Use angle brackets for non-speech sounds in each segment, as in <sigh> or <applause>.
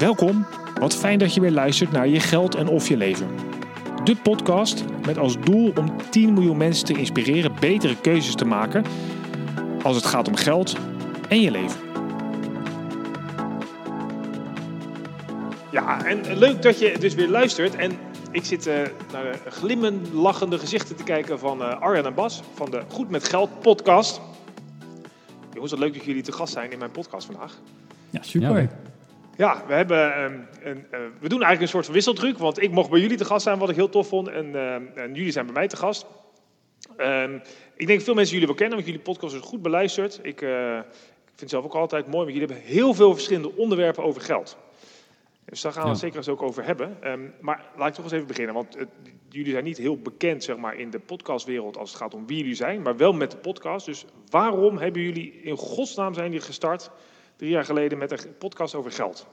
Welkom, wat fijn dat je weer luistert naar Je Geld en Of Je Leven. De podcast met als doel om 10 miljoen mensen te inspireren betere keuzes te maken als het gaat om geld en je leven. Ja, en leuk dat je dus weer luistert. En ik zit uh, naar de glimmend lachende gezichten te kijken van uh, Arjan en Bas van de Goed met Geld podcast. Jongens, wat leuk dat jullie te gast zijn in mijn podcast vandaag. Ja, super. Ja, ja we, hebben, um, een, uh, we doen eigenlijk een soort van wisseldruk, want ik mocht bij jullie te gast zijn, wat ik heel tof vond. En, en jullie zijn bij mij te gast. Um, ik denk veel mensen jullie wel kennen, want jullie podcast is goed beluisterd. Ik, ik vind het zelf ook altijd mooi, want jullie hebben heel veel verschillende onderwerpen over geld. Dus daar gaan we ja. het zeker eens ook over hebben. Um, maar laat ik toch eens even beginnen. Want uh, jullie zijn niet heel bekend zeg maar, in de podcastwereld als het gaat om wie jullie zijn. Maar wel met de podcast. Dus waarom hebben jullie in godsnaam zijn jullie gestart drie jaar geleden met een podcast over geld?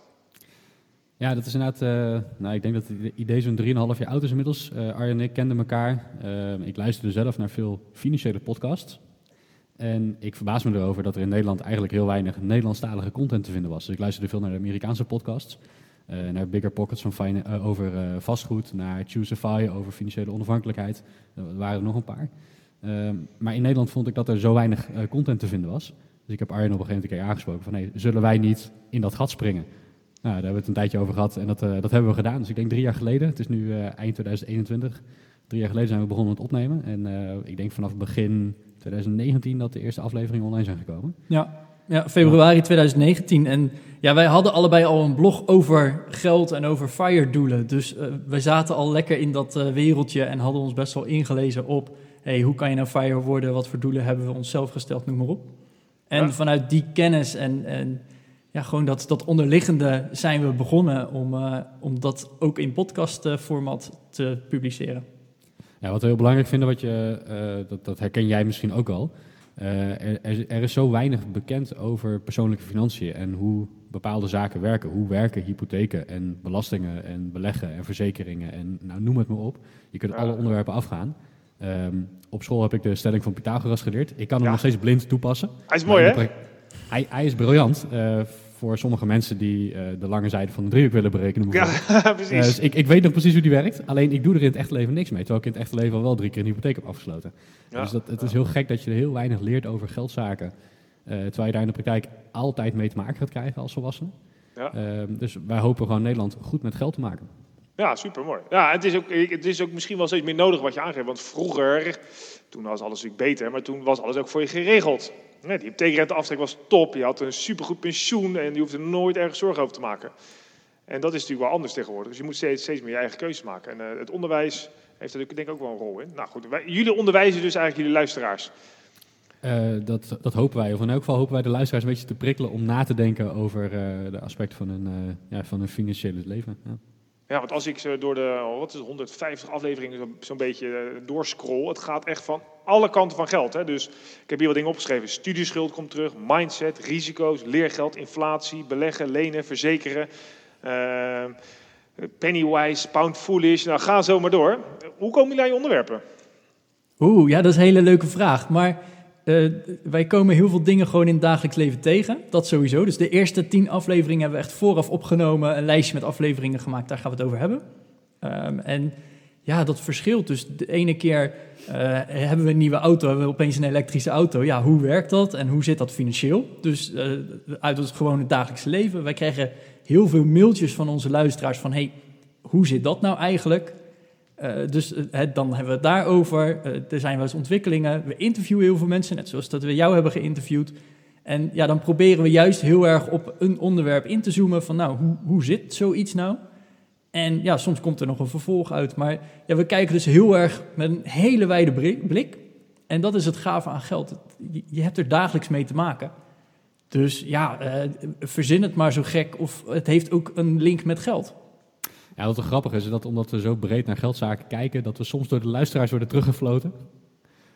Ja, dat is inderdaad... Uh, nou, ik denk dat het idee zo'n 3,5 jaar oud is inmiddels. Uh, Arjen en ik kenden elkaar. Uh, ik luisterde zelf naar veel financiële podcasts. En ik verbaas me erover dat er in Nederland eigenlijk heel weinig Nederlandstalige content te vinden was. Dus ik luisterde veel naar de Amerikaanse podcasts. Naar Bigger Pockets van over vastgoed, naar Choosify over financiële onafhankelijkheid. Er waren er nog een paar. maar in Nederland vond ik dat er zo weinig content te vinden was. Dus ik heb Arjen op een gegeven moment een keer aangesproken van... Hey, zullen wij niet in dat gat springen? Nou, daar hebben we het een tijdje over gehad en dat, dat hebben we gedaan. Dus ik denk drie jaar geleden, het is nu eind 2021... Drie jaar geleden zijn we begonnen met opnemen. En ik denk vanaf begin 2019 dat de eerste afleveringen online zijn gekomen. Ja, ja, februari 2019. En ja, wij hadden allebei al een blog over geld en over FIRE-doelen. Dus wij zaten al lekker in dat wereldje en hadden ons best wel ingelezen op... hey, hoe kan je nou FIRE worden? Wat voor doelen hebben we onszelf gesteld? Noem maar op. En ja. vanuit die kennis en, en ja, gewoon dat, dat onderliggende zijn we begonnen om, uh, om dat ook in podcastformat te publiceren. Ja, wat we heel belangrijk vinden, wat je, dat, dat herken jij misschien ook al... Uh, er, er, is zo weinig bekend over persoonlijke financiën en hoe bepaalde zaken werken. Hoe werken hypotheken en belastingen en beleggen en verzekeringen en nou, noem het maar op. Je kunt ja. alle onderwerpen afgaan. Um, op school heb ik de stelling van Pythagoras geleerd. Ik kan hem ja. nog steeds blind toepassen. Hij is mooi, hè? Hij, hij, is briljant. Uh, voor sommige mensen die uh, de lange zijde van de driehoek willen berekenen. Ja, <laughs> precies. Uh, dus ik, ik, weet nog precies hoe die werkt. Alleen ik doe er in het echte leven niks mee. Terwijl ik in het echte leven al wel drie keer een hypotheek heb afgesloten. Ja, dus dat, het is heel gek dat je er heel weinig leert over geldzaken. Terwijl je daar in de praktijk altijd mee te maken gaat krijgen als volwassene. Ja. dus wij hopen gewoon Nederland goed met geld te maken. Ja, super mooi. Ja, het is, ook, het is ook misschien wel steeds meer nodig wat je aangeeft. Want vroeger, toen was alles natuurlijk beter, maar toen was alles ook voor je geregeld. Nee, die hypotheekrenteaftrek was top. Je had een supergoed pensioen en je hoefde nooit ergens zorgen over te maken. En dat is natuurlijk wel anders tegenwoordig. Dus je moet steeds, steeds meer je eigen keuzes maken. En uh, het onderwijs heeft er denk ik ook wel een rol in. Nou goed, jullie onderwijzen dus eigenlijk jullie luisteraars. Uh, dat, dat hopen wij. Of in elk geval hopen wij de luisteraars een beetje te prikkelen om na te denken over uh, de aspecten van hun, ja, van hun financiële leven. Ja. Ja, want als ik ze door de wat is het, 150 afleveringen zo'n zo beetje doorscroll, het gaat echt van alle kanten van geld. Hè? Dus ik heb hier wat dingen opgeschreven. Studieschuld komt terug, mindset, risico's, leergeld, inflatie, beleggen, lenen, verzekeren. Uh, pennywise, pound foolish. Nou, ga zo maar door. Hoe komen jullie aan je onderwerpen? Oeh, ja, dat is een hele leuke vraag. Maar uh, wij komen heel veel dingen gewoon in het dagelijks leven tegen. Dat sowieso. Dus de eerste tien afleveringen hebben we echt vooraf opgenomen. Een lijstje met afleveringen gemaakt. Daar gaan we het over hebben. Um, en ja, dat verschilt. Dus de ene keer uh, hebben we een nieuwe auto, hebben we opeens een elektrische auto. Ja, hoe werkt dat en hoe zit dat financieel? Dus uh, uit het gewone dagelijkse leven. Wij krijgen heel veel mailtjes van onze luisteraars van... hey, hoe zit dat nou eigenlijk? Uh, dus dan hebben we het daarover. er zijn wel eens ontwikkelingen. We interviewen heel veel mensen, net zoals dat we jou hebben geïnterviewd. En ja, dan proberen we juist heel erg op een onderwerp in te zoomen van... nou, hoe, hoe zit zoiets nou? En ja, soms komt er nog een vervolg uit. Maar ja, we kijken dus heel erg met een hele wijde blik. En dat is het gave aan geld. Je hebt er dagelijks mee te maken. Dus ja, verzin het maar zo gek. Of het heeft ook een link met geld. Ja, wat grappig is, is dat omdat we zo breed naar geldzaken kijken, dat we soms door de luisteraars worden teruggefloten.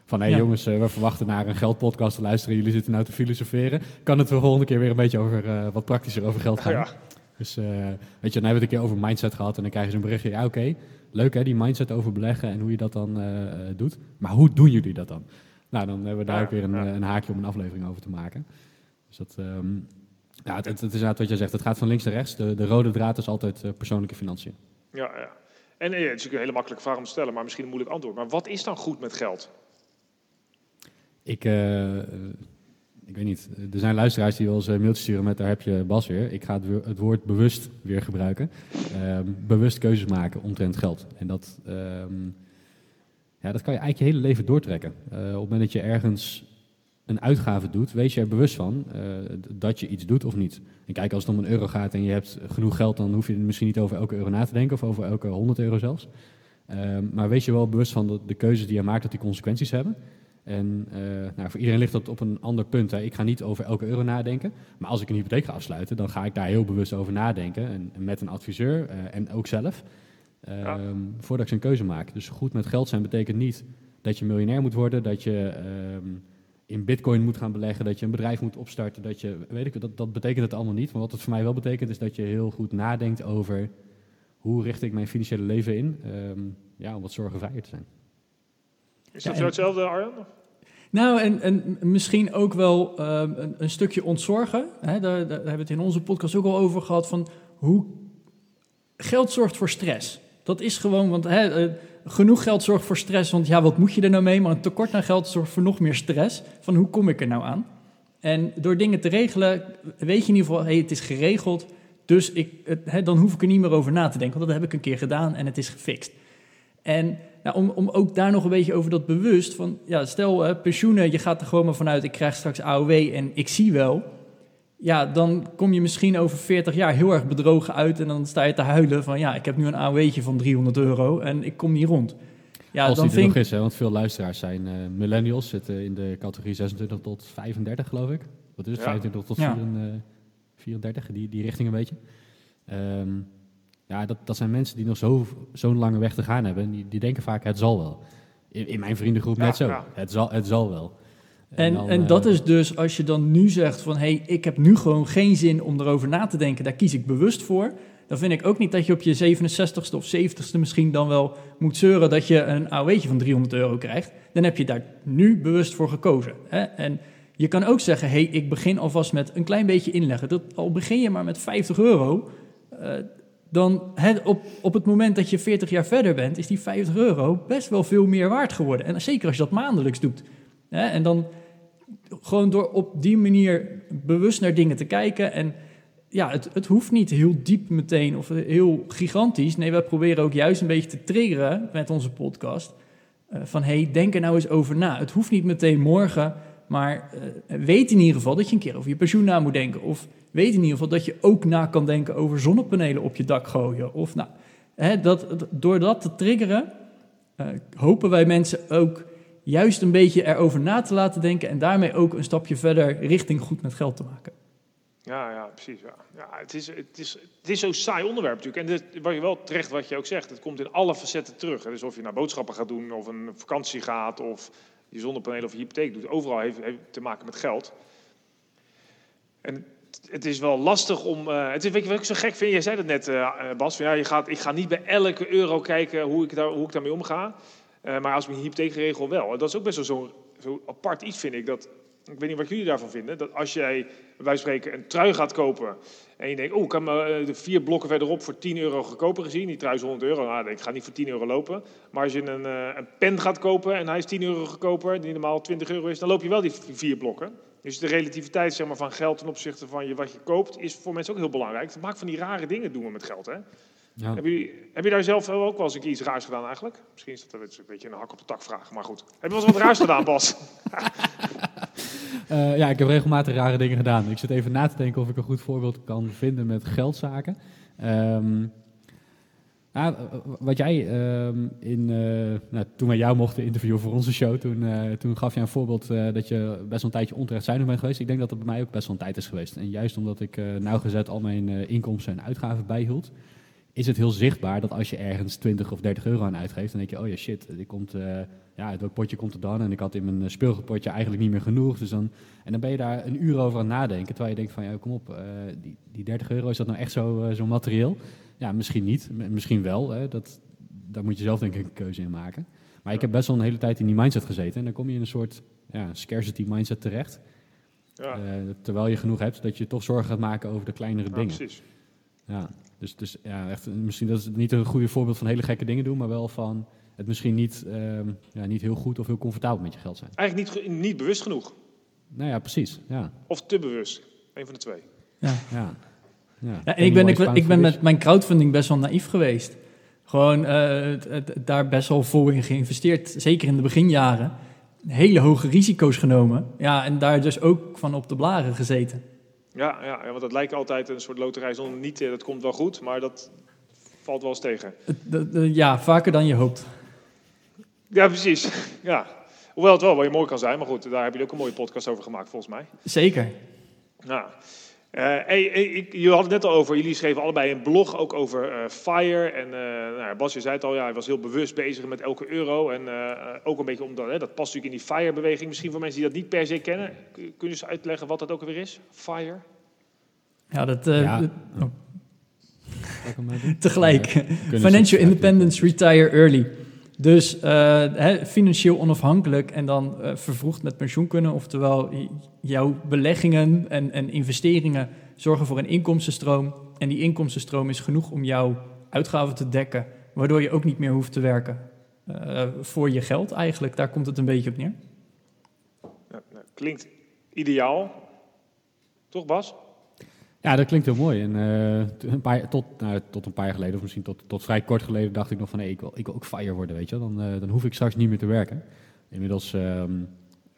Van hé hey, ja. jongens, we verwachten naar een geldpodcast te luisteren. Jullie zitten nou te filosoferen. Kan het de volgende keer weer een beetje over uh, wat praktischer over geld gaan? Ja. Dus uh, weet je, dan hebben we het een keer over mindset gehad en dan krijgen ze een berichtje. Ja, oké, okay, leuk hè, die mindset over beleggen en hoe je dat dan uh, doet. Maar hoe doen jullie dat dan? Nou, dan hebben we daar ook weer een, een, haakje om een aflevering over te maken. Dus dat, um, Ja, het, is inderdaad wat jij zegt. Het gaat van links naar rechts. De, de rode draad is altijd eh, persoonlijke financiën. Ja, ja. En eh, het is natuurlijk een hele makkelijke vraag om te stellen, maar misschien een moeilijk antwoord. Maar wat is dan goed met geld? Ik, eh, ik weet niet. Er zijn luisteraars die wel eens eh, mailtjes sturen met daar heb je Bas weer. Ik ga het, het woord bewust weer gebruiken. Ehm, bewust keuzes maken omtrent geld. En dat, ehm, ja, dat kan je eigenlijk je hele leven doortrekken. Op het moment dat je ergens een uitgave doet, wees je er bewust van eh, dat je iets doet of niet. En kijk, als het om een euro gaat en je hebt genoeg geld, dan hoef je er misschien niet over elke euro na te denken of over elke 100 euro zelfs. Ehm, maar wees je wel bewust van de keuzes die je maakt, dat die consequenties hebben. En eh, nou, voor iedereen ligt dat op een ander punt. Hè. Ik ga niet over elke euro nadenken. Maar als ik een hypotheek ga afsluiten, dan ga ik daar heel bewust over nadenken. En, en met een adviseur eh, en ook zelf. ehm, Ja. Voordat ik zo'n keuze maak. Dus goed met geld zijn betekent niet dat je miljonair moet worden. Dat je ehm, in bitcoin moet gaan beleggen. Dat je een bedrijf moet opstarten. Dat, je, weet ik, dat, dat betekent het allemaal niet. Maar wat het voor mij wel betekent is dat je heel goed nadenkt over... hoe richt ik mijn financiële leven in ehm, ja, om wat zorgenvrijer te zijn. Is Ja, dat en- zo hetzelfde, Arjan? Nou, en, en misschien ook wel ehm, een, een stukje ontzorgen. Hè, daar, daar hebben we het in onze podcast ook al over gehad. Van hoe geld zorgt voor stress. Dat is gewoon, want hè, eh, genoeg geld zorgt voor stress. Want ja, wat moet je er nou mee? Maar een tekort aan geld zorgt voor nog meer stress. Van hoe kom ik er nou aan? En door dingen te regelen, weet je in ieder geval, hey, het is geregeld. Dus ik, het, hè, dan hoef ik er niet meer over na te denken. Want dat heb ik een keer gedaan en het is gefixt. En nou, om, om ook daar nog een beetje over dat bewust van, ja, stel eh, pensioenen, je gaat er gewoon maar vanuit, ik krijg straks AOW en ik zie wel. Ja, dan kom je misschien over 40 jaar heel erg bedrogen uit en dan sta je te huilen van, ja, ik heb nu een AOW'tje van 300 euro en ik kom niet rond. Ja, Als dan die er vind nog is, hè, want veel luisteraars zijn eh, millennials, zitten in de categorie 26 tot 35, geloof ik. Wat is het? Ja. 25 tot Ja. 34, 34, die, die richting een beetje. Ehm, ja, dat, dat zijn mensen die nog zo- zo'n lange weg te gaan hebben. En die, die denken vaak, het zal wel. In, in mijn vriendengroep Ja, net zo. ja. Het, zal, het zal wel. En, dan, en eh, dat is dus als je dan nu zegt van, hé, hey, ik heb nu gewoon geen zin om erover na te denken, daar kies ik bewust voor. Dan vind ik ook niet dat je op je 67ste of 70ste misschien dan wel moet zeuren dat je een AOW'tje van 300 euro krijgt. Dan heb je daar nu bewust voor gekozen. Hè? En je kan ook zeggen, hé, hey, ik begin alvast met een klein beetje inleggen. Dat, al begin je maar met 50 euro, eh, dan op, op het moment dat je 40 jaar verder bent, is die 50 euro best wel veel meer waard geworden. En zeker als je dat maandelijks doet. Hè? En dan gewoon door op die manier bewust naar dingen te kijken. En ja, het, het hoeft niet heel diep meteen of heel gigantisch. Nee, we proberen ook juist een beetje te triggeren met onze podcast. eh, van hey, denk er nou eens over na. Het hoeft niet meteen morgen, maar eh, weet in ieder geval dat je een keer over je pensioen na moet denken. Of weet in ieder geval dat je ook na kan denken over zonnepanelen op je dak gooien. Of nou, hè, dat, door dat te triggeren, eh, hopen wij mensen ook juist een beetje erover na te laten denken. En daarmee ook een stapje verder richting goed met geld te maken. Ja, ja, precies. Ja. Ja, het, is, het, is, het is zo'n saai onderwerp natuurlijk. En dit, waar je wel terecht wat je ook zegt, het komt in alle facetten terug. Dus of je naar boodschappen gaat doen, of een vakantie gaat, of je zonnepanelen of je hypotheek doet. Overal heeft, heeft te maken met geld. En het, het is wel lastig om... eh, het is, weet je wat ik zo gek vind? Jij zei dat net, eh, eh, Bas. Van, ja, je gaat, ik ga niet bij elke euro kijken hoe ik, daar, hoe ik daarmee omga. Eh, maar als ik mijn hypotheek regel wel. Dat is ook best wel zo'n zo apart iets, vind ik. Dat, ik weet niet wat jullie daarvan vinden. Dat als jij, van spreken, een trui gaat kopen. En je denkt, oh, ik kan me eh, de vier blokken verderop voor 10 euro goedkoper gezien. Die trui is 100 euro. Nou, ik ga niet voor 10 euro lopen. Maar als je een, eh, een pen gaat kopen en hij is 10 euro goedkoper, die normaal 20 euro is, dan loop je wel die vier blokken. Dus de relativiteit zeg maar, van geld ten opzichte van je, wat je koopt, is voor mensen ook heel belangrijk. Het maakt van die rare dingen doen we met geld. Hè? Ja. Heb, je, heb je daar zelf ook wel eens een keer iets raars gedaan eigenlijk? Misschien is dat een beetje een hak op de tak vraag, maar goed. Heb je wel eens wat raars gedaan, Bas? <laughs> <laughs> Eh, ja, ik heb regelmatig rare dingen gedaan. Ik zit even na te denken of ik een goed voorbeeld kan vinden met geldzaken. Ehm, nou, eh, wat jij ehm, in, eh, nou, toen wij jou mochten interviewen voor onze show, toen, eh, toen gaf je een voorbeeld eh, dat je best wel een tijdje onterecht zuinig bent geweest. Ik denk dat dat bij mij ook best wel een tijd is geweest. En juist omdat ik eh, nauwgezet al mijn eh, inkomsten en uitgaven bijhield, is het heel zichtbaar dat als je ergens 20 of 30 euro aan uitgeeft, dan denk je, oh ja shit, dit komt, eh, ja, uit welk potje komt het dan? En ik had in mijn eh, speelgoedpotje eigenlijk niet meer genoeg. Dus dan, en dan ben je daar een uur over aan het nadenken, terwijl je denkt van, ja, kom op, eh, die, die 30 euro, is dat nou echt zo, zo materieel? Ja, misschien niet, misschien wel. Hè, dat, daar moet je zelf denk ik een keuze in maken. Maar ik heb best wel een hele tijd in die mindset gezeten. En dan kom je in een soort ja, scarcity mindset terecht. Ja, terwijl je genoeg hebt, dat je toch zorgen gaat maken over de kleinere ja, dingen. precies. Ja, dus, dus ja, echt, misschien dat is niet een goede voorbeeld van hele gekke dingen doen, maar wel van het misschien niet, ehm, ja, niet heel goed of heel comfortabel met je geld zijn. Eigenlijk niet, niet bewust genoeg. Nou ja, precies. Ja, Of te bewust. Een van de twee. Ja. ja. ja. Ja, en ik ben, ik, ben met mijn crowdfunding best wel naïef geweest. Gewoon eh, het- het- daar best wel vol in geïnvesteerd, zeker in de beginjaren. Hele hoge risico's genomen. Ja, en daar dus ook van op de blaren gezeten. Ja, ja, want dat lijkt altijd een soort loterij zonder niet. Dat komt wel goed, maar dat valt wel eens tegen. Ja, vaker dan je hoopt. Ja, precies. <laughs> Ja. Hoewel het wel wel mooi kan zijn, maar goed, daar hebben jullie ook een mooie podcast over gemaakt, volgens mij. Zeker. Nou, eh, hey, hey, ik, jullie hadden het net al over, jullie schreven allebei een blog ook over eh, FIRE. En eh nou, ja, Bas, je zei het al, ja, hij was heel bewust bezig met elke euro. En eh, ook een beetje omdat, hè, dat past natuurlijk in die FIRE-beweging. Misschien voor mensen die dat niet per se kennen, kun je eens uitleggen wat dat ook weer is? FIRE? Ja, dat... eh, Ja. dat- oh, <laughs> tegelijk. Financial Independence, retire early. Dus eh, financieel onafhankelijk en dan eh, vervroegd met pensioen kunnen. Oftewel, jouw beleggingen en, en investeringen zorgen voor een inkomstenstroom. En die inkomstenstroom is genoeg om jouw uitgaven te dekken. Waardoor je ook niet meer hoeft te werken eh, voor je geld eigenlijk. Daar komt het een beetje op neer. Nou, klinkt ideaal. Toch, Bas? Ja, dat klinkt heel mooi. En eh, een paar, tot, nou, tot een paar jaar geleden, of misschien tot, tot vrij kort geleden, dacht ik nog van ik, wil, ik ook fire worden, weet je. Dan, eh, dan hoef ik straks niet meer te werken. Inmiddels ehm,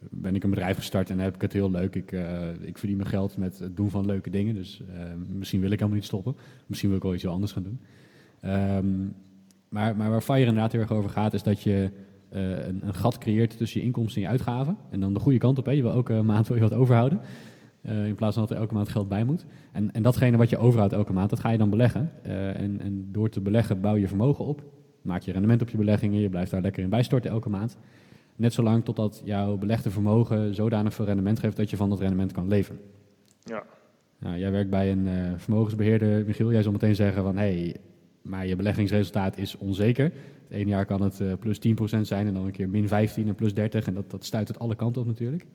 ben ik een bedrijf gestart en heb ik het heel leuk. Ik, eh, ik verdien mijn geld met het doen van leuke dingen. Dus misschien wil ik helemaal niet stoppen. Misschien wil ik wel iets anders gaan doen. Ehm, maar, maar waar FIRE inderdaad heel erg over gaat, is dat je een, een gat creëert tussen je inkomsten en je uitgaven. En dan de goede kant op, hè. je wil elke maand wil je wat overhouden. Eh, in plaats van dat er elke maand geld bij moet. En, en datgene wat je overhoudt elke maand, dat ga je dan beleggen. Eh, en, en door te beleggen bouw je vermogen op. Maak je rendement op je beleggingen. Je blijft daar lekker in bijstorten elke maand. Net zolang totdat jouw belegde vermogen zodanig veel rendement geeft dat je van dat rendement kan leven. Ja. Nou, jij werkt bij een eh, vermogensbeheerder, Michiel. Jij zal meteen zeggen van, hé, hey, maar je beleggingsresultaat is onzeker. Het ene jaar kan het plus 10% zijn en dan een keer min 15 en plus 30. En dat, dat stuit het alle kanten op natuurlijk.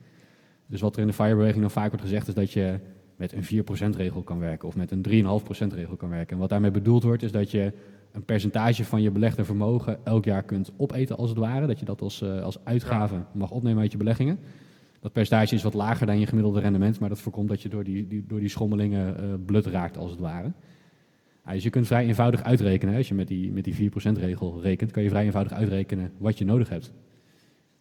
Dus wat er in de FIRE-beweging dan vaak wordt gezegd is dat je met een 4% regel kan werken of met een 3,5% regel kan werken. En wat daarmee bedoeld wordt is dat je een percentage van je belegde vermogen elk jaar kunt opeten als het ware. Dat je dat als, eh, als uitgave mag opnemen uit je beleggingen. Dat percentage is wat lager dan je gemiddelde rendement, maar dat voorkomt dat je door die, die, door die schommelingen eh blut raakt als het ware. Ja, dus je kunt vrij eenvoudig uitrekenen, als je met die, met die 4% regel rekent, kan je vrij eenvoudig uitrekenen wat je nodig hebt.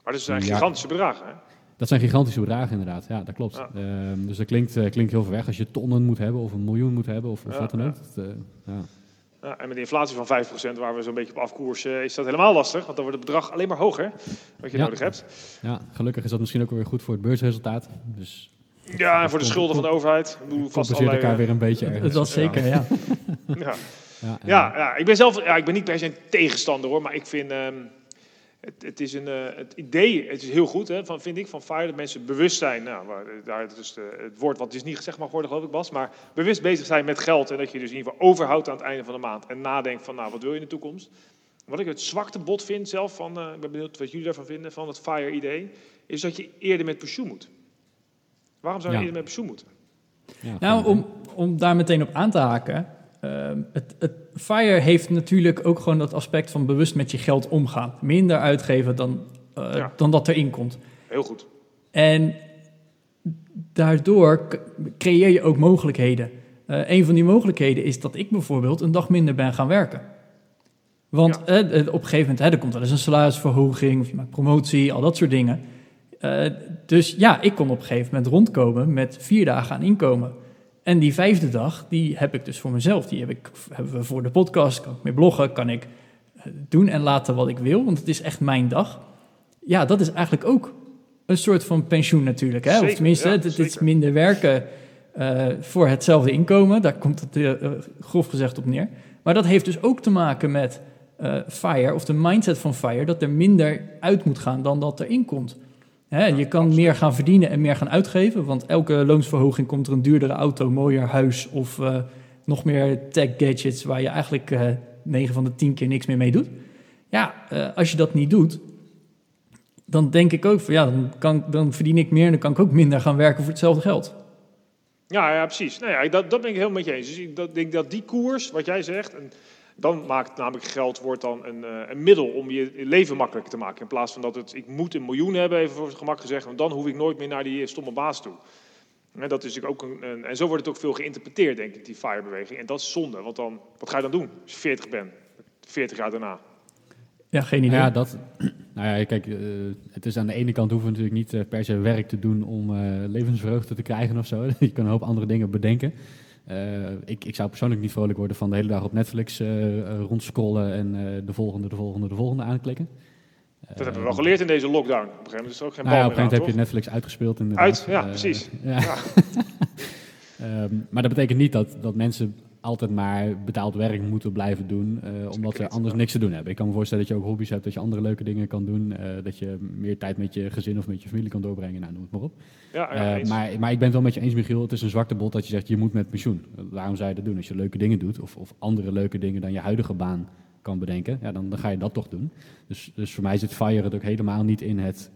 Maar dat zijn Ja. gigantische bedragen, hè? Dat zijn gigantische bedragen inderdaad, ja, dat klopt. Ja. Ehm, dus dat klinkt, eh, klinkt heel ver weg als je tonnen moet hebben of een miljoen moet hebben of, of Ja, wat dan ja. ook. Dat, eh, ja. Ja, en met de inflatie van 5%, waar we zo'n beetje op afkoersen, is dat helemaal lastig. Want dan wordt het bedrag alleen maar hoger, wat je Ja. nodig hebt. ja, gelukkig is dat misschien ook weer goed voor het beursresultaat. Dus Ja, en voor de schulden van de overheid. Ik bedoel, vast allerlei... elkaar weer een beetje <laughs> ergens. Het was zeker, ja. eh, Ja. Ja, ja, ik ben zelf ja, ik ben niet per se een tegenstander hoor, maar ik vind ehm, het, het, is een, eh, het idee het is heel goed, hè, van, vind ik, van FIRE, dat mensen bewust zijn. Nou, waar, daar dus de, het woord wat dus niet gezegd mag worden, geloof ik, Bas, maar bewust bezig zijn met geld en dat je dus in ieder geval overhoudt aan het einde van de maand en nadenkt van, nou, wat wil je in de toekomst? Wat ik het zwaktebod vind zelf, van, eh, ik ben benieuwd wat jullie daarvan vinden, van het FIRE-idee, is dat je eerder met pensioen moet. Waarom zou je Ja. eerder met pensioen moeten? ja, Nou, om, om daar meteen op aan te haken. Ehm, het, het FIRE heeft natuurlijk ook gewoon dat aspect van bewust met je geld omgaan. Minder uitgeven dan, eh, Ja. dan dat erin komt. Heel goed. En daardoor creëer je ook mogelijkheden. Eh, een van die mogelijkheden is dat ik bijvoorbeeld een dag minder ben gaan werken. Want eh, op een gegeven moment, hè, er komt wel eens een salarisverhoging, of je maakt promotie, al dat soort dingen. Dus ja, ik kon op een gegeven moment rondkomen met vier dagen aan inkomen. En die vijfde dag, die heb ik dus voor mezelf. Die heb ik, hebben we voor de podcast, kan ik mee bloggen, kan ik eh, doen en laten wat ik wil, want het is echt mijn dag. Ja, dat is eigenlijk ook een soort van pensioen natuurlijk. Hè? Zeker, of tenminste, ja, het, het is minder werken eh, voor hetzelfde inkomen. Daar komt het eh, grof gezegd op neer. Maar dat heeft dus ook te maken met FIRE, of de mindset van FIRE, dat er minder uit moet gaan dan dat er inkomt. Hè, je kan meer gaan verdienen en meer gaan uitgeven, want elke loonsverhoging komt er een duurdere auto, mooier huis of eh, nog meer tech gadgets waar je eigenlijk eh 9 van de 10 keer niks meer mee doet. Ja, eh, als je dat niet doet, dan denk ik ook van ja, dan, kan, dan verdien ik meer en dan kan ik ook minder gaan werken voor hetzelfde geld. Ja, ja precies. Nou ja, dat, dat ben ik helemaal met je eens. Dus ik dat, denk dat die koers, wat jij zegt, en dan maakt namelijk geld wordt dan een, eh, een middel om je leven makkelijker te maken. In plaats van dat het, ik moet een miljoen hebben, even voor het gemak gezegd, want dan hoef ik nooit meer naar die stomme baas toe. En, dat is ook een, een, en zo wordt het ook veel geïnterpreteerd, denk ik, die FIRE-beweging. En dat is zonde, want dan, wat ga je dan doen als je 40 bent, 40 jaar daarna? Ja, geen idee. Ja, dat, <clears throat> nou ja, kijk, uh, het is aan de ene kant hoeven we natuurlijk niet uh, per se werk te doen om uh, levensvreugde te krijgen of zo. <laughs> je kan een hoop andere dingen bedenken. Ik, ik zou persoonlijk niet vrolijk worden van de hele dag op Netflix rondscrollen en de volgende, de volgende, de volgende aanklikken. Dat hebben we wel geleerd in deze lockdown. Op een gegeven moment is er ook geen nou bal ja, op een gegeven moment heb je Netflix uitgespeeld. Inderdaad. Uit, ja, precies. ja. <laughs> Ja. Ehm, maar dat betekent niet dat, dat mensen altijd maar betaald werk moeten blijven doen, eh, omdat ze correct, anders niks te doen hebben. Ik kan me voorstellen dat je ook hobby's hebt, dat je andere leuke dingen kan doen, eh, dat je meer tijd met je gezin of met je familie kan doorbrengen, nou, noem het maar op. Ja, ja, Eh, maar, maar ik ben het wel met je eens, Michiel, het is een zwarte bot dat je zegt, je moet met pensioen. Waarom zou je dat doen? Als je leuke dingen doet, of, of andere leuke dingen dan je huidige baan kan bedenken, ja, dan, dan ga je dat toch doen. Dus, dus voor mij zit FIRE het ook helemaal niet in het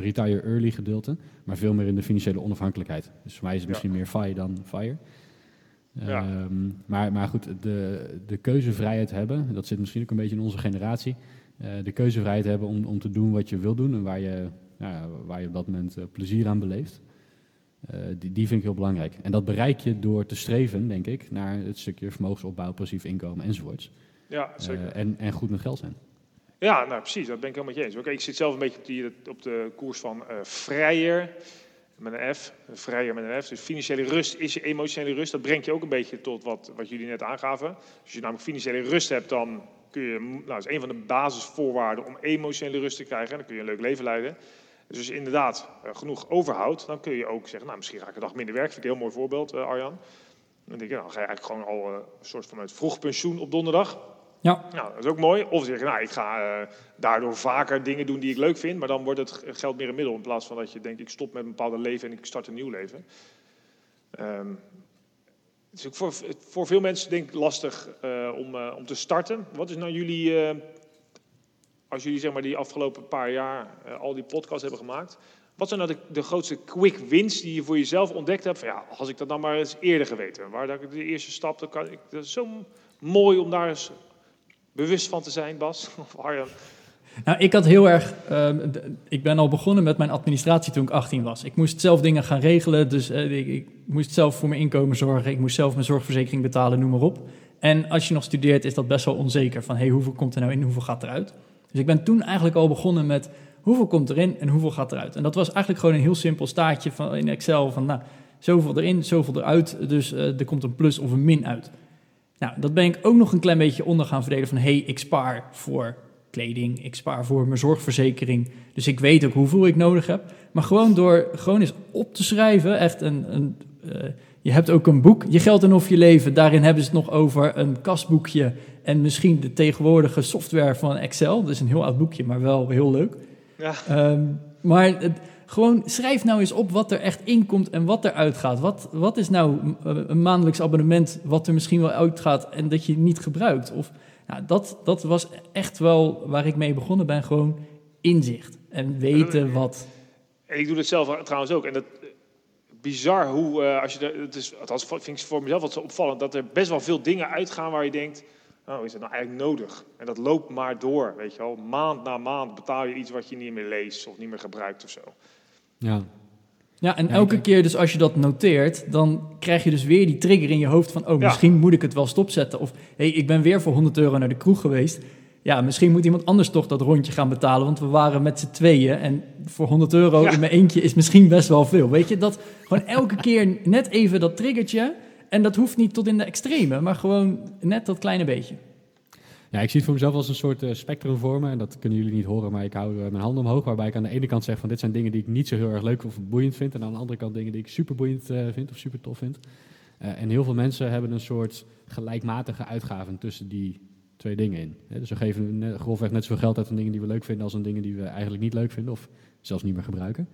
retire early gedeelte, maar veel meer in de financiële onafhankelijkheid. Dus voor mij is het Ja. misschien meer FIRE dan FIRE. Ja. Ehm, maar, maar goed, de, de keuzevrijheid hebben, dat zit misschien ook een beetje in onze generatie. eh, de keuzevrijheid hebben om, om te doen wat je wil doen en waar je, nou ja, waar je op dat moment eh, plezier aan beleeft. Eh, die, die vind ik heel belangrijk. En dat bereik je door te streven, denk ik, naar het stukje vermogensopbouw, passief inkomen enzovoorts. ja, zeker. En, en goed met geld zijn. Ja, nou precies, dat ben ik helemaal met je eens. Oké, ik zit zelf een beetje op, die, op de koers van vrijer, met een F, vrijer met een F. Dus financiële rust is je emotionele rust. Dat brengt je ook een beetje tot wat, wat jullie net aangaven. Als je namelijk financiële rust hebt, dan kun je, nou, is een van de basisvoorwaarden om emotionele rust te krijgen. En dan kun je een leuk leven leiden. Dus als je inderdaad eh, genoeg overhoudt, dan kun je ook zeggen, nou misschien ga ik een dag minder werken. Vind ik een heel mooi voorbeeld, eh, Arjan. Dan denk je, nou, ga je eigenlijk gewoon al eh, een soort van vroeg pensioen op donderdag. Ja, Nou, dat is ook mooi. Of zeg je, nou, ik ga eh, daardoor vaker dingen doen die ik leuk vind, maar dan wordt het geld meer een middel in plaats van dat je denkt, ik stop met een bepaalde leven en ik start een nieuw leven. Ehm, het is ook voor, voor veel mensen denk ik lastig eh, om, eh, om te starten. Wat is nou jullie, als jullie zeg maar die afgelopen paar jaar al die podcasts hebben gemaakt, wat zijn nou de, de grootste quick wins die je voor jezelf ontdekt hebt? Ja, als ik dat nou maar eens eerder geweten, waar dat ik de eerste stap, dan kan ik, dat is zo mooi om daar eens bewust van te zijn, Bas. <laughs> Of Arjan. Nou, ik had heel erg. ehm, ik ben al begonnen met mijn administratie toen ik 18 was. Ik moest zelf dingen gaan regelen. Dus eh, ik, ik moest zelf voor mijn inkomen zorgen. Ik moest zelf mijn zorgverzekering betalen, noem maar op. En als je nog studeert, is dat best wel onzeker. Van hey, hoeveel komt er nou in, hoeveel gaat eruit? Dus ik ben toen eigenlijk al begonnen met hoeveel komt erin en hoeveel gaat eruit. En dat was eigenlijk gewoon een heel simpel staartje van, in Excel van nou, zoveel erin, zoveel eruit. Dus eh, er komt een plus of een min uit. Nou, dat ben ik ook nog een klein beetje onder gaan verdelen van hey, ik spaar voor kleding, ik spaar voor mijn zorgverzekering. Dus ik weet ook hoeveel ik nodig heb. Maar gewoon door gewoon eens op te schrijven, echt een. een eh, je hebt ook een boek, Je geld en of je leven. Daarin hebben ze het nog over een kasboekje en misschien de tegenwoordige software van Excel. Dat is een heel oud boekje, maar wel heel leuk. Ja. Ehm, maar het, gewoon schrijf nou eens op wat er echt inkomt en wat er uitgaat. Wat, wat is nou eh, een maandelijks abonnement wat er misschien wel uitgaat en dat je niet gebruikt? Of, nou, dat, dat was echt wel waar ik mee begonnen ben. Gewoon inzicht en weten wat. En ik doe het zelf trouwens ook. En dat, eh, bizar hoe, eh, als je er, het is, althans vind ik voor mezelf wat zo opvallend, dat er best wel veel dingen uitgaan waar je denkt, oh, is dat nou eigenlijk nodig? En dat loopt maar door, weet je wel. Maand na maand betaal je iets wat je niet meer leest of niet meer gebruikt of zo. Ja. Ja, en Ja, elke keer dus als je dat noteert, dan krijg je dus weer die trigger in je hoofd van, oh, Ja. misschien moet ik het wel stopzetten. Of, hé, hey, ik ben weer voor 100 euro naar de kroeg geweest. Ja, misschien moet iemand anders toch dat rondje gaan betalen, want we waren met z'n tweeën en voor 100 euro Ja. in mijn eentje is misschien best wel veel. Weet je, dat gewoon elke keer net even dat triggertje. En dat hoeft niet tot in de extreme, maar gewoon net dat kleine beetje. Ja, ik zie het voor mezelf als een soort eh, spectrum vormen. En dat kunnen jullie niet horen, maar ik hou eh, mijn handen omhoog. Waarbij ik aan de ene kant zeg van dit zijn dingen die ik niet zo heel erg leuk of boeiend vind. En aan de andere kant dingen die ik super boeiend eh, vind of super tof vind. En heel veel mensen hebben een soort gelijkmatige uitgaven tussen die twee dingen in. Dus we geven net, grofweg net zoveel geld uit aan dingen die we leuk vinden als aan dingen die we eigenlijk niet leuk vinden of zelfs niet meer gebruiken.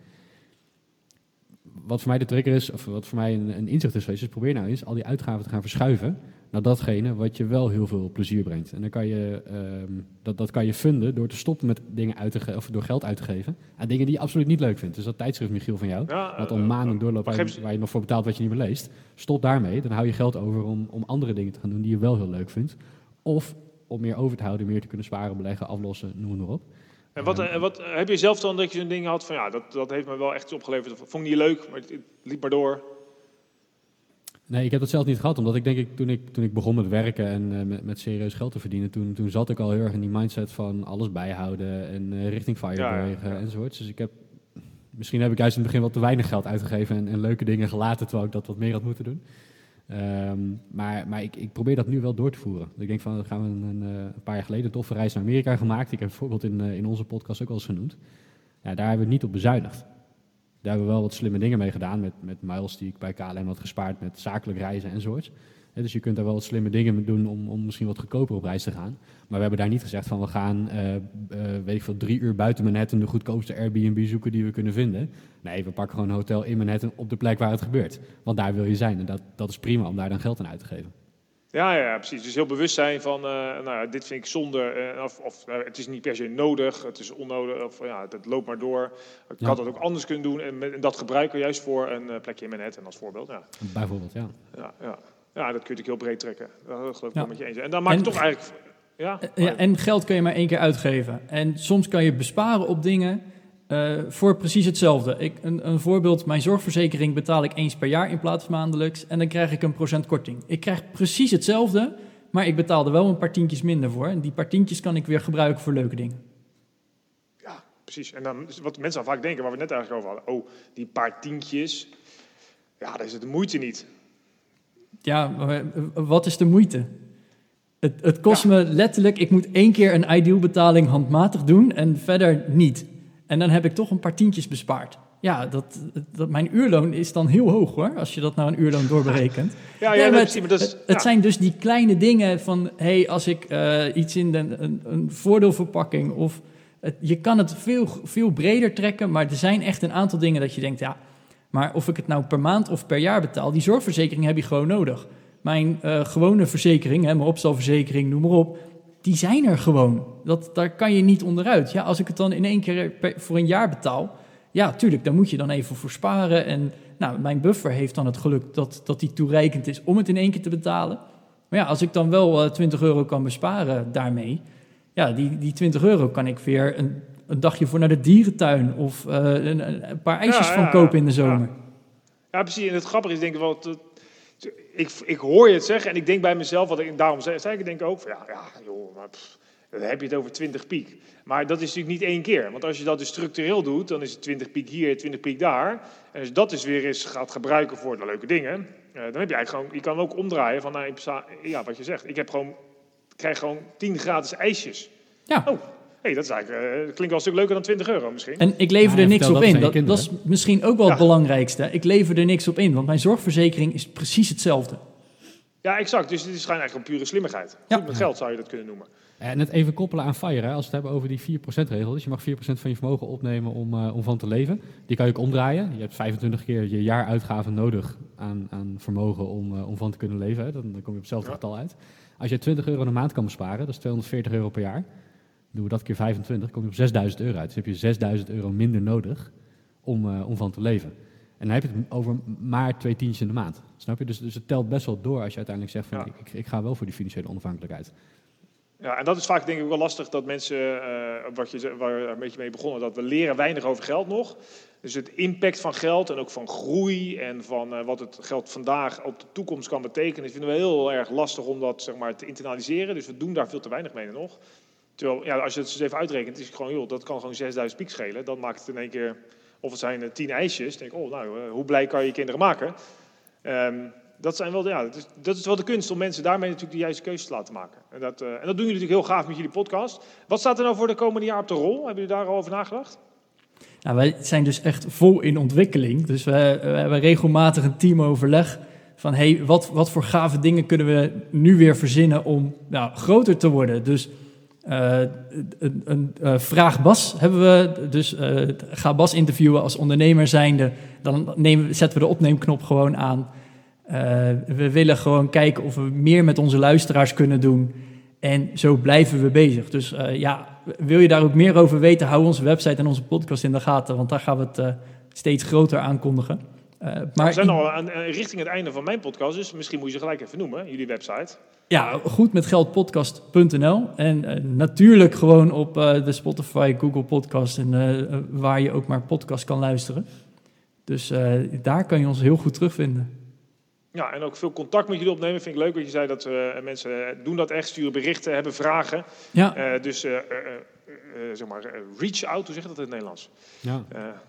Wat voor mij de trigger is, of wat voor mij een, een inzicht is geweest, is probeer nou eens al die uitgaven te gaan verschuiven naar datgene wat je wel heel veel plezier brengt. En dan kan je, ehm, dat, dat kan je funden door te stoppen met dingen uit te of door geld uit te geven aan dingen die je absoluut niet leuk vindt. Dus dat tijdschrift, Michiel, van jou, Ja, wat eh, al maanden eh, doorloopt waar, je- eens- waar je nog voor betaalt wat je niet meer leest. Stop daarmee, dan hou je geld over om, om andere dingen te gaan doen die je wel heel leuk vindt. Of om meer over te houden, meer te kunnen sparen, beleggen, aflossen, noem maar op. En wat, en wat heb je zelf dan dat je zo'n ding had van ja, dat, dat heeft me wel echt iets opgeleverd. Dat vond ik niet leuk, maar het, het liep maar door. Nee, ik heb dat zelf niet gehad, omdat ik denk ik toen ik, toen ik begon met werken en eh, met, met serieus geld te verdienen, toen, toen zat ik al heel erg in die mindset van alles bijhouden en eh, richting fire Ja, ja, bewegen ja. enzovoort. Dus ik heb, misschien heb ik juist in het begin wat te weinig geld uitgegeven en, en leuke dingen gelaten, terwijl ik dat wat meer had moeten doen. Ehm, maar maar ik, ik probeer dat nu wel door te voeren. Dus ik denk van, gaan we een, een, eh, een paar jaar geleden een toffe reis naar Amerika gemaakt. Ik heb bijvoorbeeld in, in onze podcast ook wel eens genoemd. Ja, daar hebben we niet op bezuinigd. Daar hebben we wel wat slimme dingen mee gedaan. Met, met miles die ik bij KLM had gespaard. Met zakelijk reizen enzovoorts. Hè, dus je kunt daar wel wat slimme dingen mee doen om, om misschien wat goedkoper op reis te gaan. Maar we hebben daar niet gezegd van we gaan, eh, eh, weet ik veel, drie uur buiten Manhattan de goedkoopste Airbnb zoeken die we kunnen vinden. Nee, we pakken gewoon een hotel in Manhattan op de plek waar het gebeurt. Want daar wil je zijn en dat, dat is prima om daar dan geld aan uit te geven. Ja, ja, precies. Dus heel bewust zijn van, eh, nou ja, dit vind ik zonde. eh, of of eh, het is niet per se nodig, het is onnodig. Of ja, het loopt maar door. Ik Ja. had dat ook anders kunnen doen. En, met- en dat gebruiken we juist voor een plekje in Manhattan als voorbeeld. Ja, Bijvoorbeeld, ja. ja, ja. ja dat kun je natuurlijk heel breed trekken. Dat geloof ik wel met je eens. En dan maak je toch eigenlijk... Ja, Ja, en geld kun je maar één keer uitgeven. En soms kan je besparen op dingen eh, voor precies hetzelfde. Ik, een, een voorbeeld, mijn zorgverzekering betaal ik eens per jaar in plaats van maandelijks. En dan krijg ik een procent korting. Ik krijg precies hetzelfde, maar ik betaal er wel een paar tientjes minder voor. En die paar tientjes kan ik weer gebruiken voor leuke dingen. Ja, precies. En dan wat mensen dan vaak denken, waar we het net eigenlijk over hadden. Oh, die paar tientjes. Ja, dat is het de moeite niet. Ja, eh, wat is de moeite? Het, het kost me letterlijk, ik moet één keer een ideal betaling handmatig doen en verder niet. En dan heb ik toch een paar tientjes bespaard. Ja, dat, dat, mijn uurloon is dan heel hoog hoor, als je dat nou een uurloon doorberekent. <laughs> Ja, Nee, ja, maar het, precies. Maar dat is, het, het ja. zijn dus die kleine dingen van, hey, als ik eh, iets in de, een, een voordeelverpakking of... Het, je kan het veel, veel breder trekken, maar er zijn echt een aantal dingen dat je denkt, ja, maar of ik het nou per maand of per jaar betaal, die zorgverzekering heb je gewoon nodig. Mijn eh, gewone verzekering, hè, mijn opstalverzekering, noem maar op, die zijn er gewoon. Dat, daar kan je niet onderuit. Ja, als ik het dan in één keer per- voor een jaar betaal, ja, tuurlijk, daar moet je dan even voor sparen. En nou, mijn buffer heeft dan het geluk dat, dat die toereikend is om het in één keer te betalen. Maar ja, als ik dan wel eh, 20 euro kan besparen daarmee, ja, die, die 20 euro kan ik weer een, een dagje voor naar de dierentuin of eh, een, een paar ijsjes Ja, van ja, kopen in de ja. zomer. Ja, precies. En het grappige is, denk ik wel, dat, ik, ik hoor je het zeggen en ik denk bij mezelf, wat ik daarom zei, zei ik denk ook, van, ja, ja, joh, maar pff, dan heb je het over 20 piek. Maar dat is natuurlijk niet één keer. Want als je dat dus structureel doet, dan is het 20 piek hier, 20 piek daar. En als je dat dus weer eens gaat gebruiken voor de leuke dingen, eh, dan heb je eigenlijk gewoon, je kan ook omdraaien van, nou, ja, wat je zegt. Ik heb gewoon, ik krijg gewoon 10 gratis ijsjes. Ja. Oh, hey, dat is eigenlijk, eh, dat klinkt wel een stuk leuker dan 20 euro misschien. En ik lever Ja, er niks op dat in. Dat, dat is misschien ook wel het belangrijkste. Ik lever er niks op in, want mijn zorgverzekering is precies hetzelfde. Ja, exact. Dus dit is gewoon eigenlijk een pure slimmigheid. Ja. Goed met geld zou je dat kunnen noemen. En het even koppelen aan FIRE, hè, als we het hebben over die 4%-regel. Dus je mag 4% van je vermogen opnemen om, eh, om van te leven. Die kan je ook omdraaien. Je hebt 25 keer je jaaruitgaven nodig aan, aan vermogen om, eh, om van te kunnen leven. Hè. Dan, dan kom je op hetzelfde Ja. getal uit. Als je 20 euro een maand kan besparen, dat is 240 euro per jaar. Doen we dat keer 25, kom je op 6000 euro uit. Dus heb je 6000 euro minder nodig om, eh, om van te leven. En dan heb je het over maar twee tientjes in de maand. Snap je? Dus, dus het telt best wel door als je uiteindelijk zegt van Ja. ik, ik ga wel voor die financiële onafhankelijkheid. Ja, en dat is vaak denk ik wel lastig dat mensen, eh, wat je, waar we een beetje mee begonnen, dat we leren weinig over geld nog. Dus het impact van geld en ook van groei en van eh, wat het geld vandaag op de toekomst kan betekenen, vinden we heel erg lastig om dat zeg maar, te internaliseren. Dus we doen daar veel te weinig mee nog. Ja, als je het eens even uitrekent, is het gewoon, joh, dat kan gewoon 6000 piek schelen. Dan maakt het in één keer, of het zijn eh, 10 ijsjes. Dan denk oh, nou, eh, hoe blij kan je je kinderen maken? Ehm, dat, zijn wel, ja, dat, is, dat is wel de kunst om mensen daarmee natuurlijk de juiste keuzes te laten maken. En dat, eh, en dat doen jullie natuurlijk heel gaaf met jullie podcast. Wat staat er nou voor de komende jaar op de rol? Hebben jullie daar al over nagedacht? Nou, wij zijn dus echt vol in ontwikkeling. Dus we, we hebben regelmatig een teamoverleg van hey, wat, wat voor gave dingen kunnen we nu weer verzinnen om nou, groter te worden. Dus eh, een, een eh, vraag Bas hebben we. Dus eh, ga Bas interviewen als ondernemer zijnde. Dan nemen, zetten we de opneemknop gewoon aan. We willen gewoon kijken of we meer met onze luisteraars kunnen doen. En zo blijven we bezig. Dus ja, wil je daar ook meer over weten, hou onze website en onze podcast in de gaten. Want daar gaan we het steeds groter aankondigen. maar we zijn al aan, richting het einde van mijn podcast, dus misschien moet je ze gelijk even noemen, jullie website. Ja, goedmetgeldpodcast.nl. En uh, natuurlijk gewoon op uh, de Spotify, Google Podcast en uh, waar je ook maar podcast kan luisteren. Dus daar kan je ons heel goed terugvinden. Ja, en ook veel contact met jullie opnemen. Vind ik leuk wat je zei dat mensen doen dat echt, sturen berichten, hebben vragen. Ja. dus zeg maar, reach out, hoe zeg je dat in het Nederlands? Ja,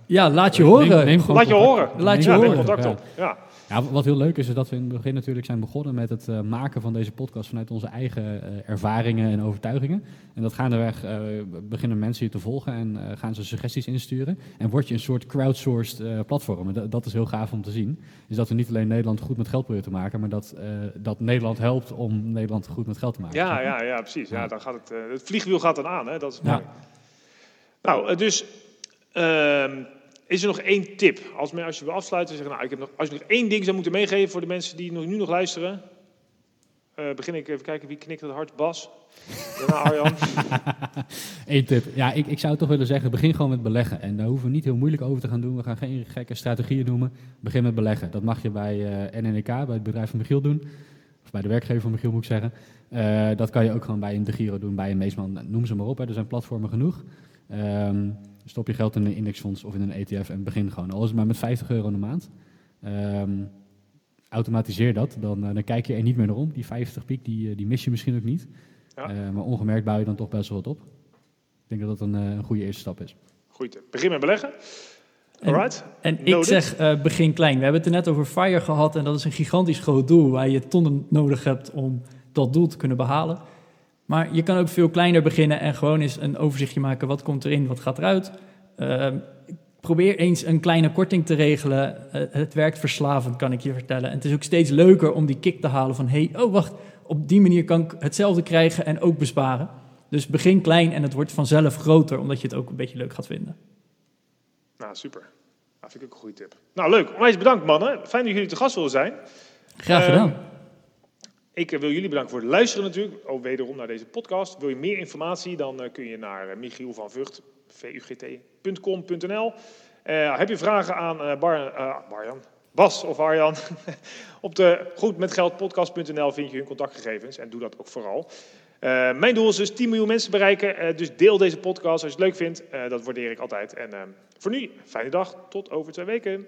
ja laat je horen. Neem, neem laat je horen. Laat je ja, horen. Neem contact op. Ja. Ja, wat heel leuk is, is dat we in het begin natuurlijk zijn begonnen met het uh, maken van deze podcast vanuit onze eigen uh, ervaringen en overtuigingen. En dat gaandeweg uh, beginnen mensen je te volgen en gaan ze suggesties insturen. En word je een soort crowdsourced platform. En dat, is heel gaaf om te zien. Is dat we niet alleen Nederland goed met geld proberen te maken, maar dat, dat Nederland helpt om Nederland goed met geld te maken. Ja, ja, ja precies. Ja, dan gaat het, het vliegwiel gaat dan aan. Hè? Dat is mooi. Ja. Nou, dus... Ehm, is er nog één tip? Als, als je wil afsluiten, zeggen, nou, ik heb nog, als je nog één ding zou moeten meegeven voor de mensen die nu nog luisteren. Uh, begin ik even kijken wie knikt het hard. Bas. <laughs> Daarna Arjan. <laughs> Eén tip. Ja, ik, ik zou toch willen zeggen, begin gewoon met beleggen. En daar hoeven we niet heel moeilijk over te gaan doen. We gaan geen gekke strategieën noemen. Begin met beleggen. Dat mag je bij uh, NNEK, bij het bedrijf van Michiel doen. Of bij de werkgever van Michiel moet ik zeggen. Uh, dat kan je ook gewoon bij een De Giro doen, bij een Meesman. Noem ze maar op, hè. er zijn platformen genoeg. Um, Stop je geld in een indexfonds of in een ETF en begin gewoon. Al is het maar met 50 euro in de maand. Um, automatiseer dat, dan, uh, dan kijk je er niet meer naar om. Die 50 piek, die, die mis je misschien ook niet. Ja. Uh, maar ongemerkt bouw je dan toch best wel wat op. Ik denk dat dat een, een goede eerste stap is. Goed, begin met beleggen. Alright. En, en ik zeg uh, begin klein. We hebben het er net over FIRE gehad en dat is een gigantisch groot doel waar je tonnen nodig hebt om dat doel te kunnen behalen. Maar je kan ook veel kleiner beginnen en gewoon eens een overzichtje maken. Wat komt erin, wat gaat eruit? Uh, probeer eens een kleine korting te regelen. Uh, het werkt verslavend, kan ik je vertellen. En het is ook steeds leuker om die kick te halen van... hey, oh wacht, op die manier kan ik hetzelfde krijgen en ook besparen. Dus begin klein en het wordt vanzelf groter... omdat je het ook een beetje leuk gaat vinden. Nou, super. Dat vind ik ook een goede tip. Nou, leuk. Onwijs bedankt, mannen. Fijn dat jullie te gast willen zijn. Graag gedaan. Uh, ik wil jullie bedanken voor het luisteren natuurlijk, ook wederom naar deze podcast. Wil je meer informatie, dan uh, kun je naar uh, Michiel van Vught, vugt.com.nl. Uh, heb je vragen aan Bar, Barjan, Bas of Arjan? <laughs> Op de goedmetgeldpodcast.nl vind je hun contactgegevens en doe dat ook vooral. mijn doel is dus 10 miljoen mensen bereiken, dus deel deze podcast als je het leuk vindt. dat waardeer ik altijd. En voor nu, fijne dag, tot over twee weken.